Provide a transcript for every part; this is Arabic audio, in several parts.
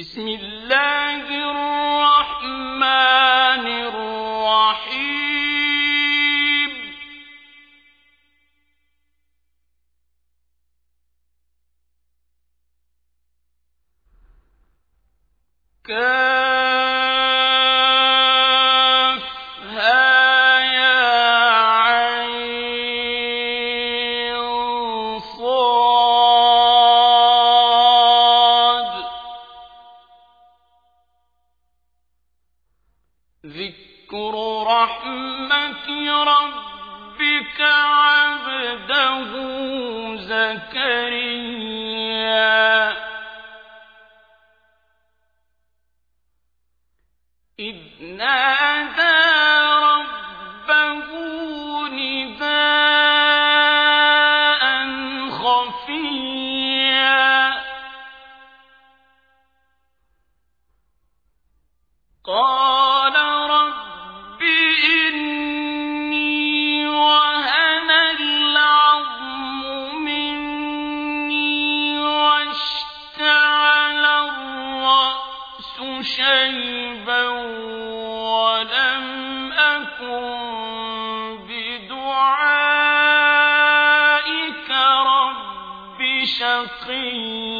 بسم الله الرحمن أكن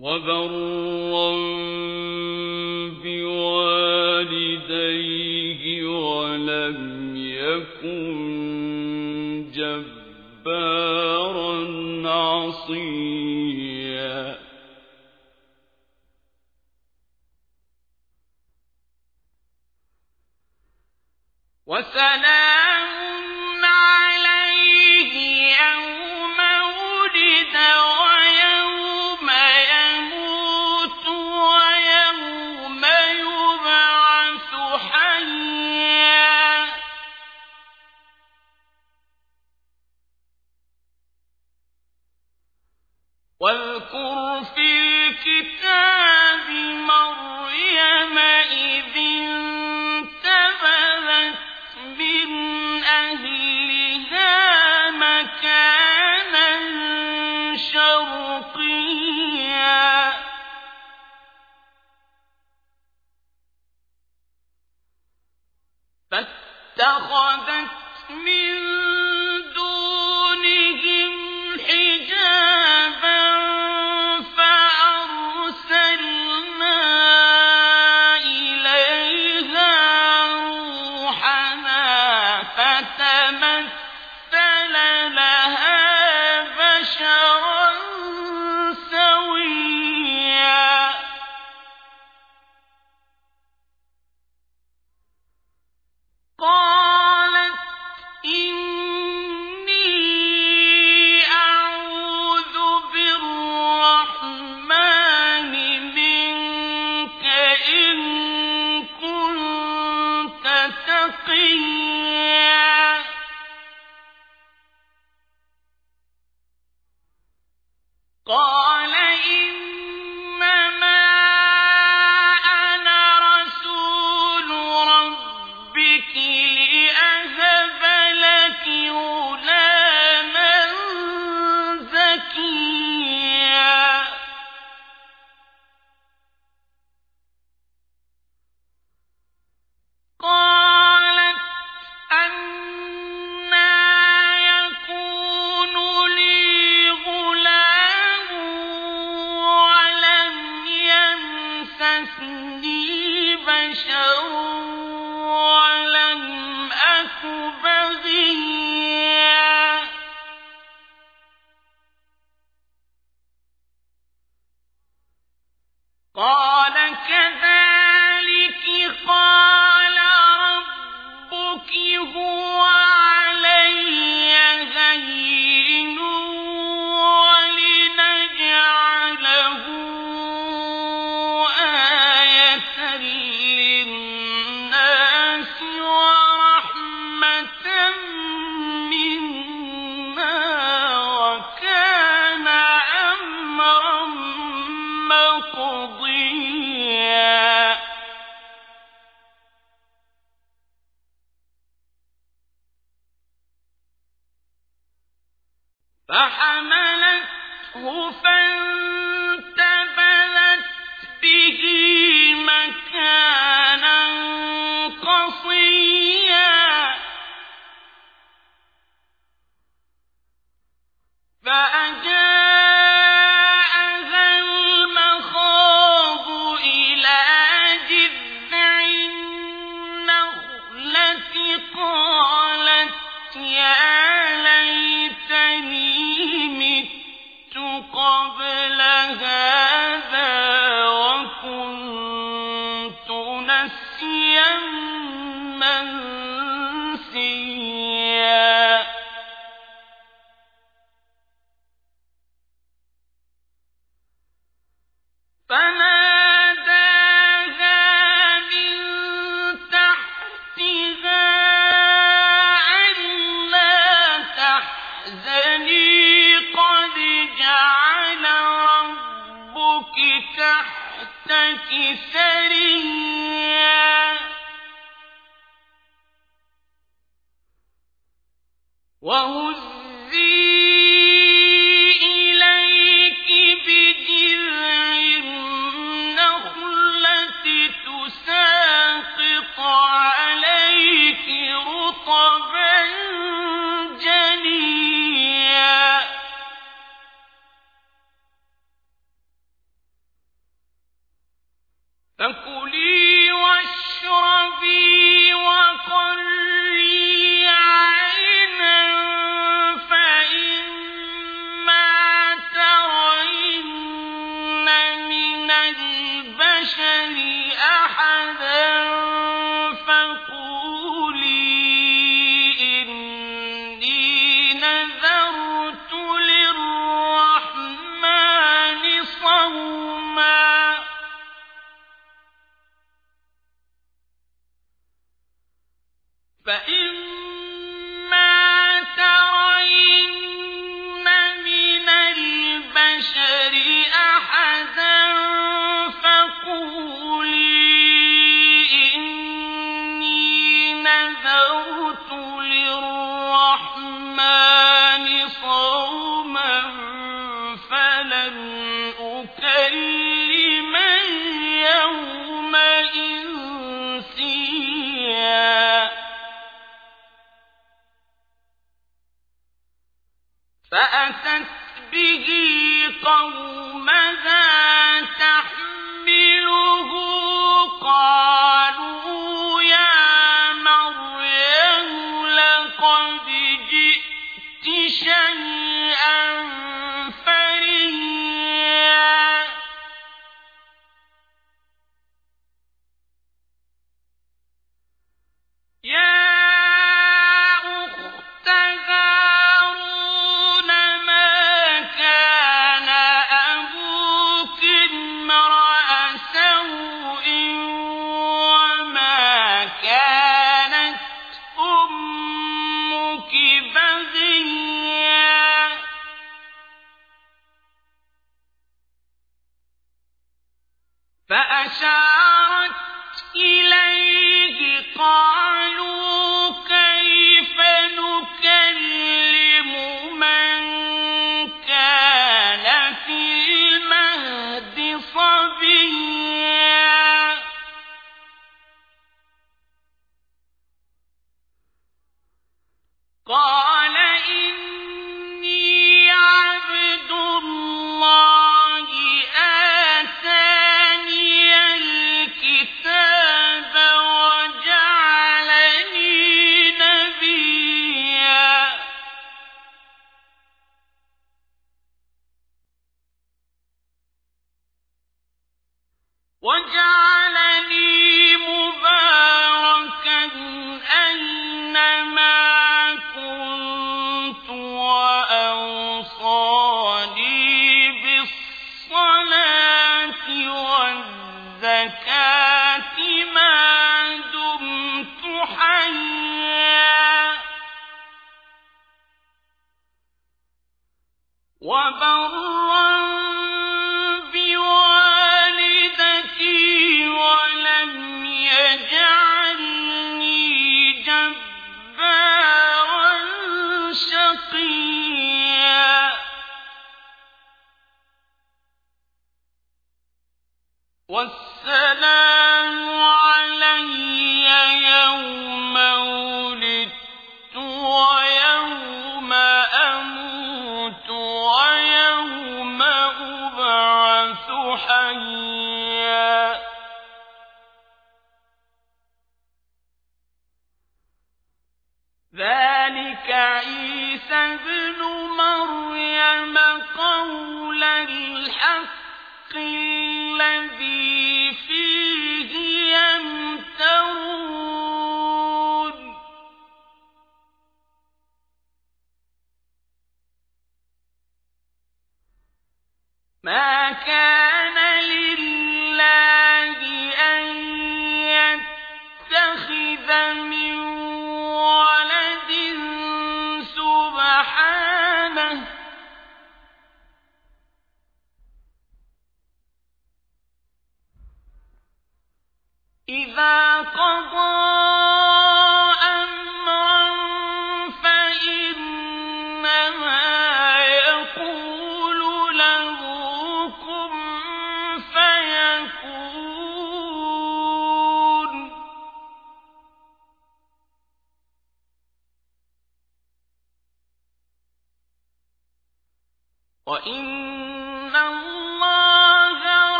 وبرا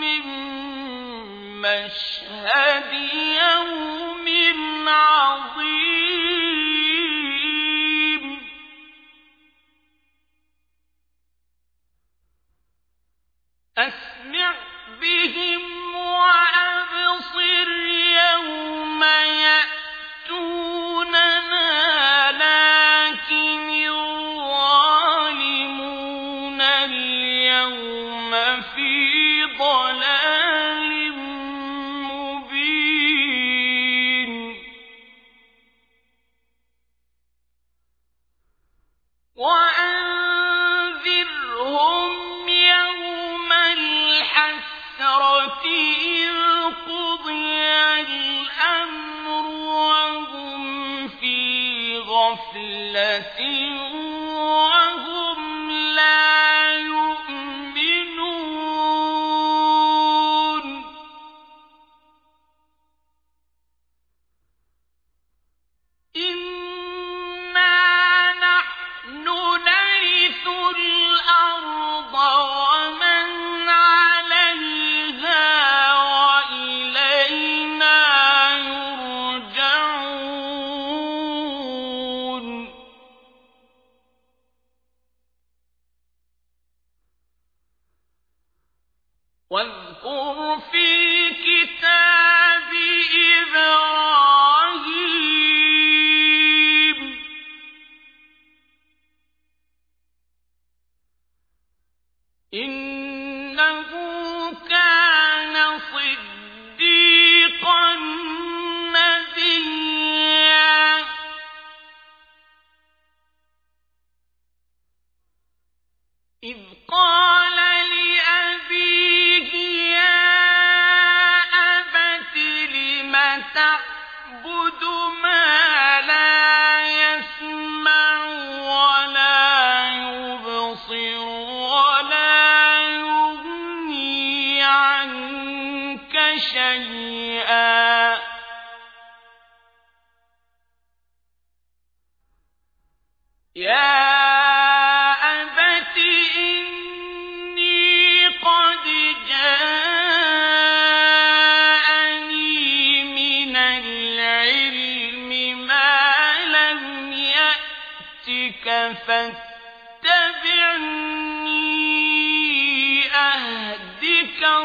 من مشاء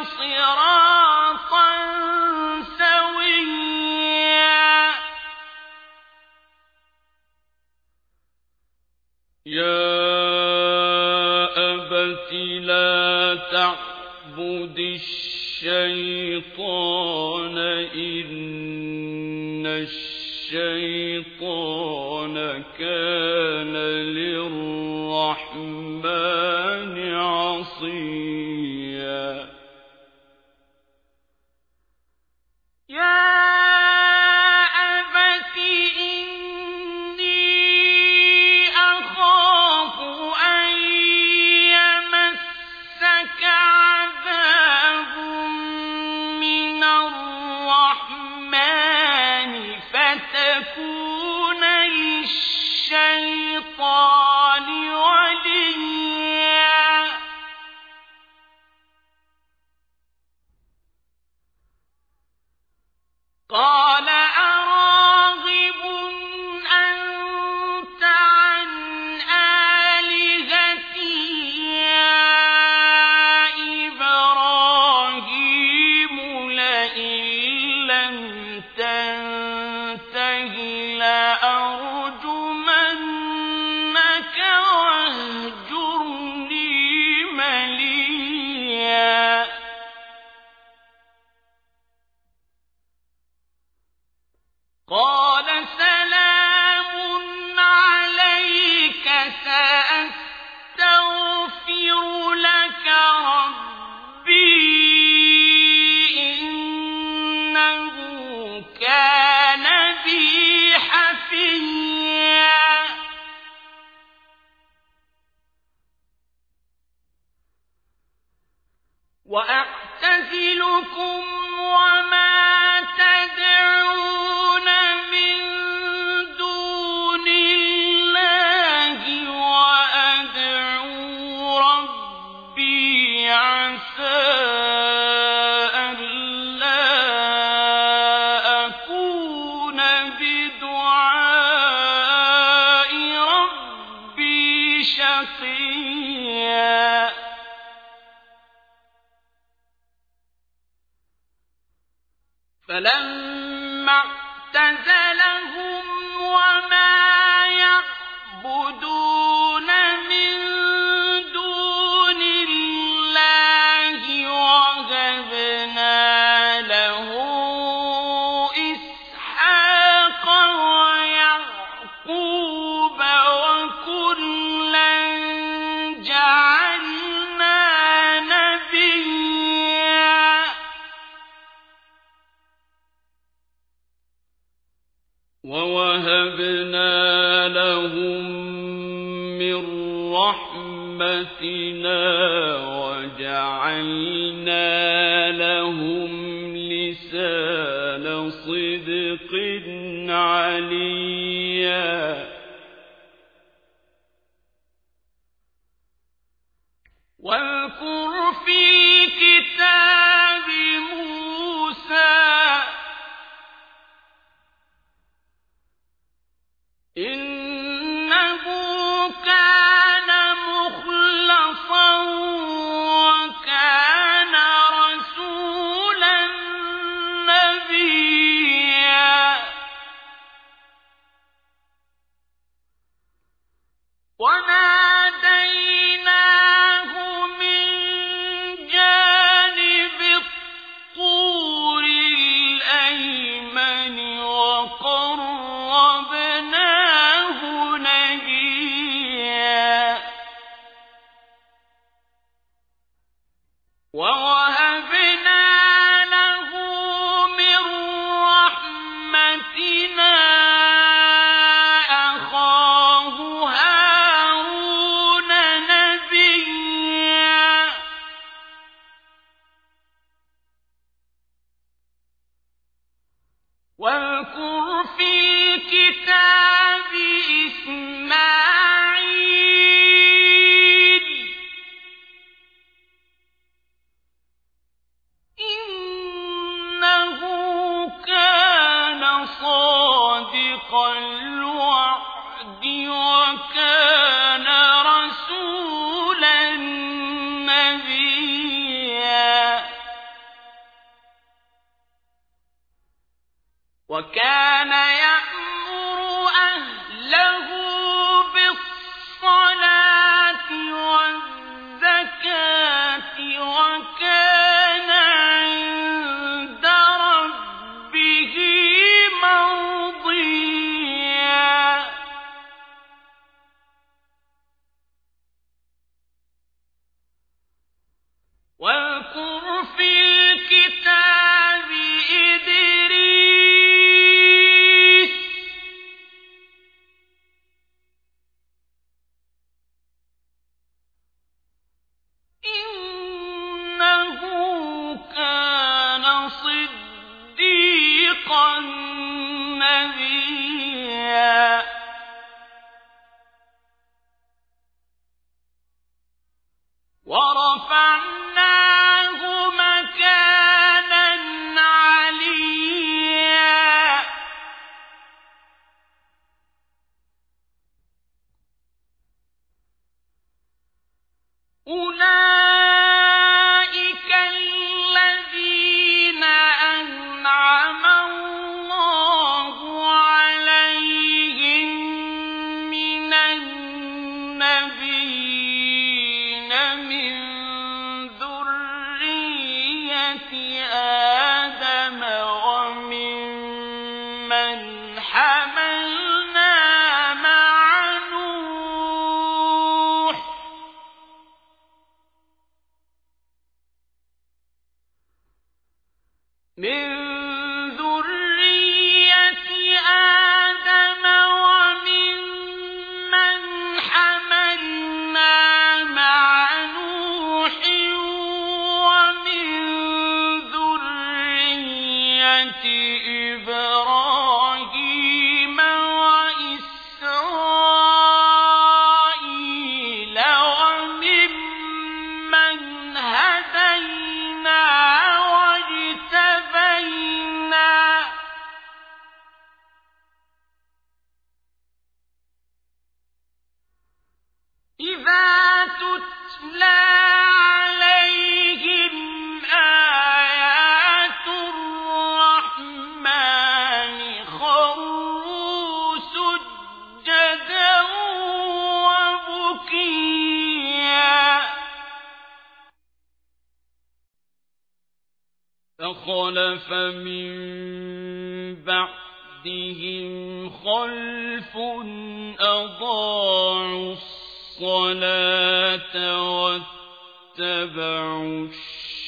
صراطا سويا. يا أبت لا الشيطان إن الشيطان كان للرحمن عصيا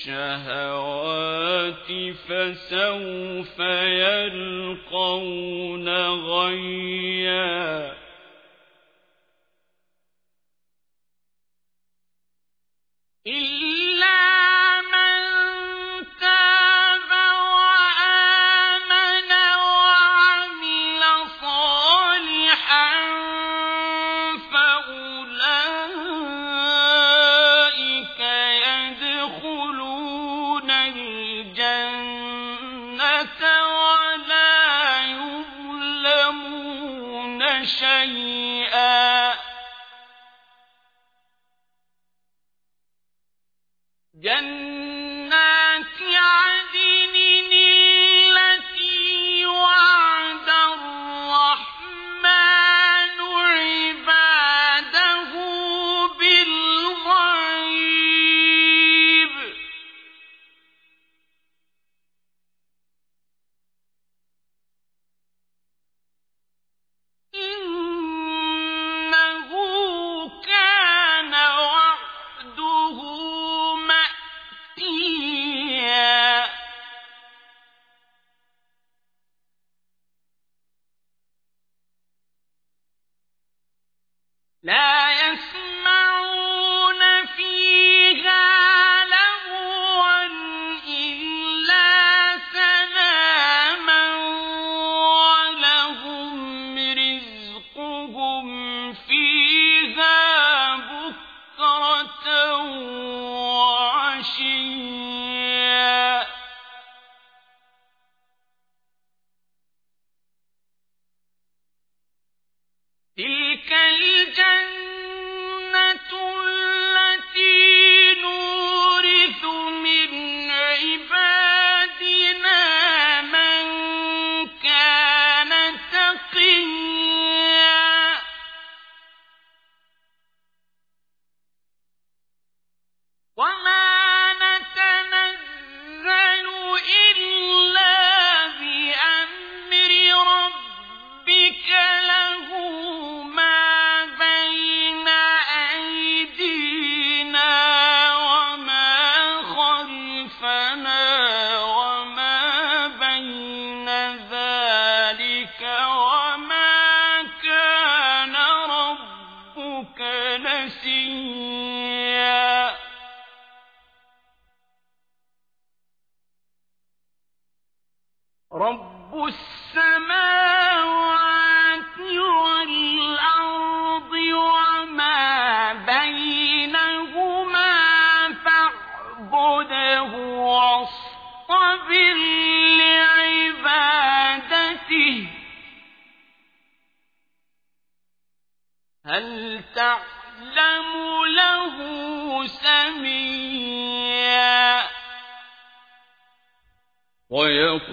الشهوات فسوف يلقون غيًّا. لا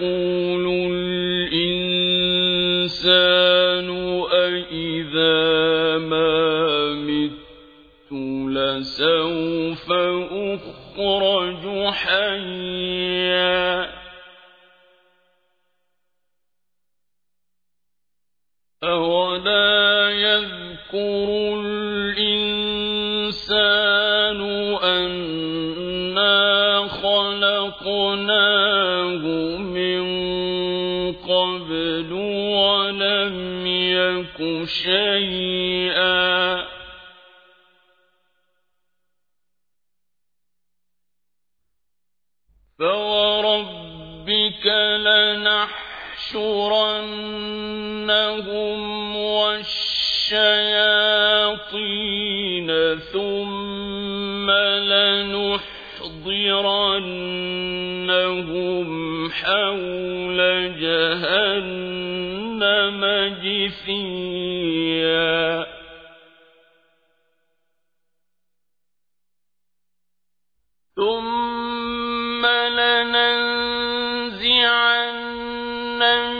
يقول الإنسان أَإِذَا ما مت لسوف أخرج حيا يملك شيئا فوربك لنحشرنهم والشياطين ثم لنحضرنهم حول جهنم خفيا ثم لننزعن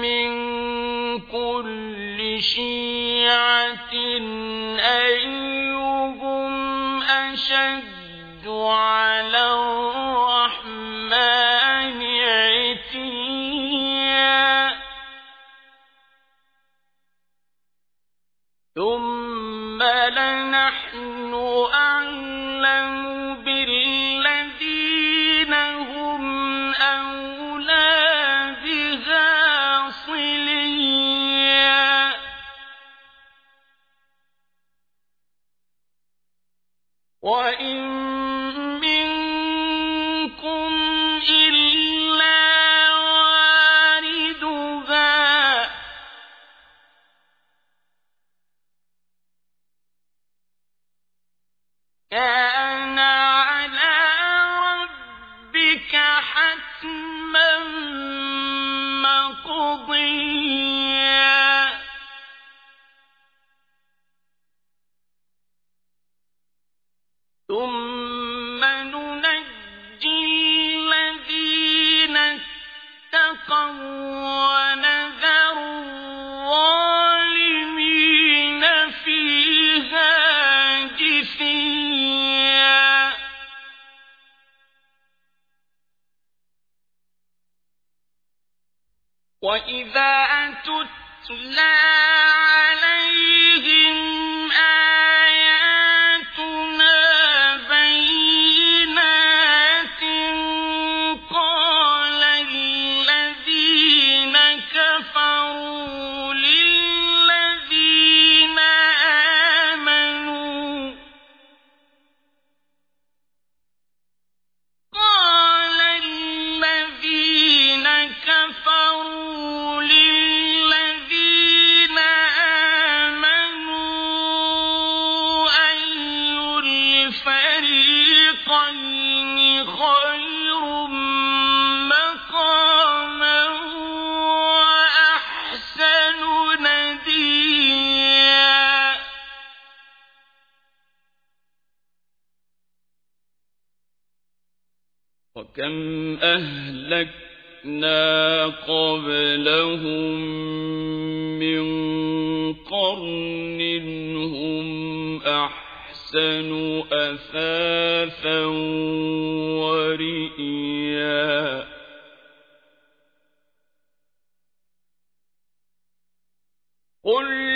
من كل شيعة وإذا وكم أهلكنا قبلهم من قرن هم أحسن أثاثا ورئيا قل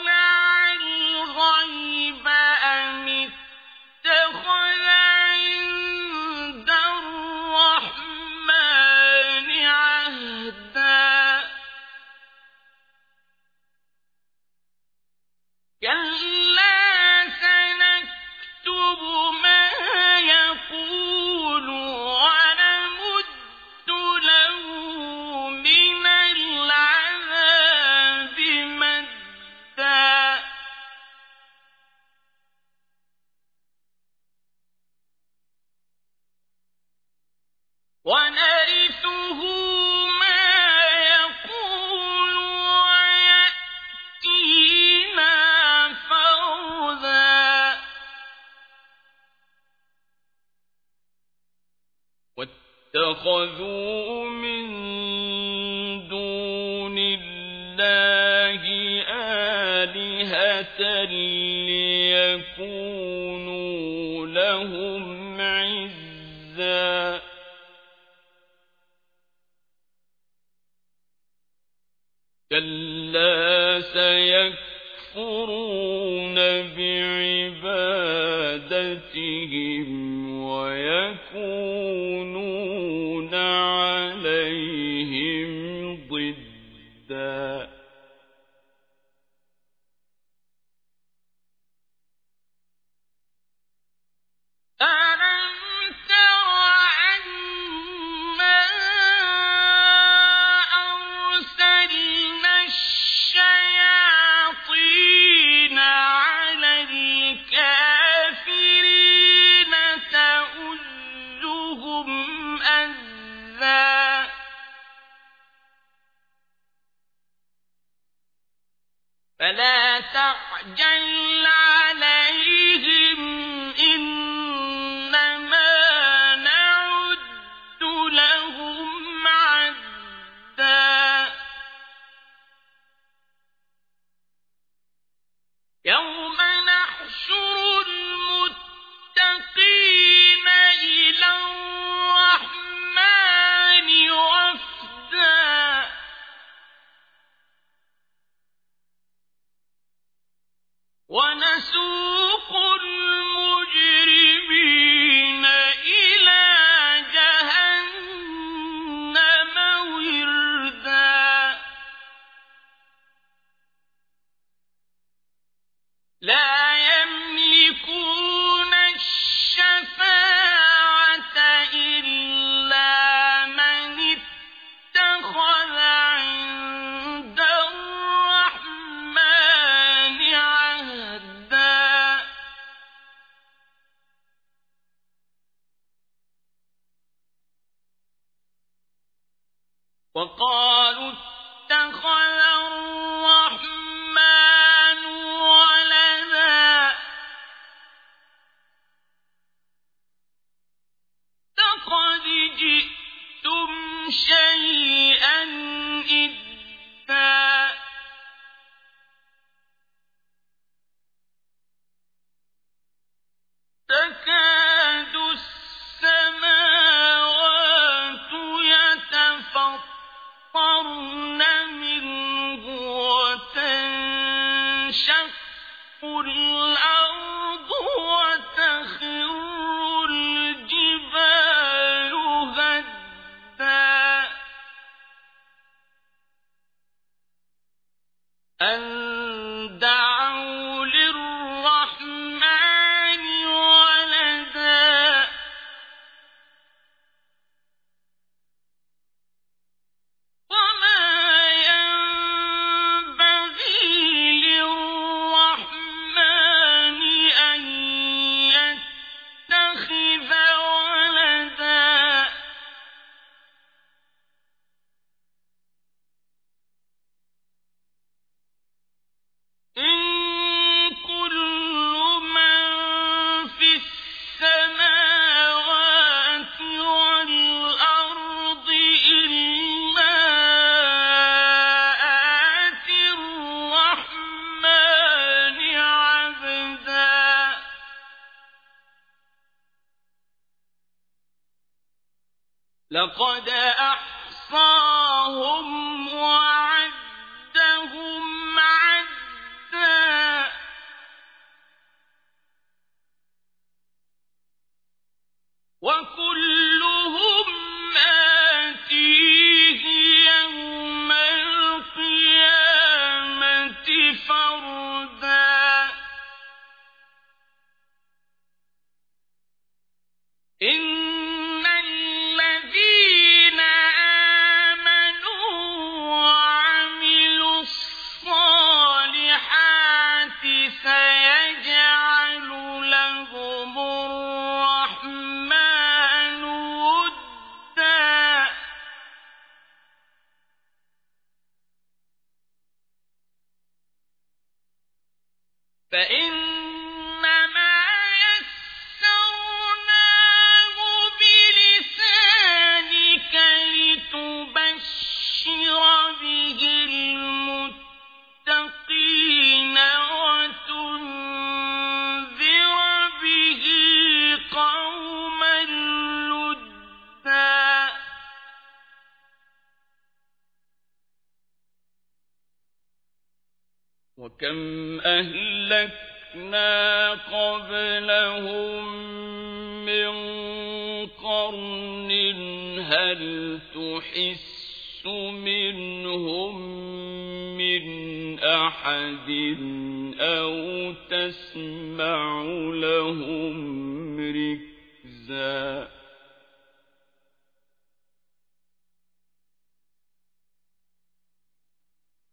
ولا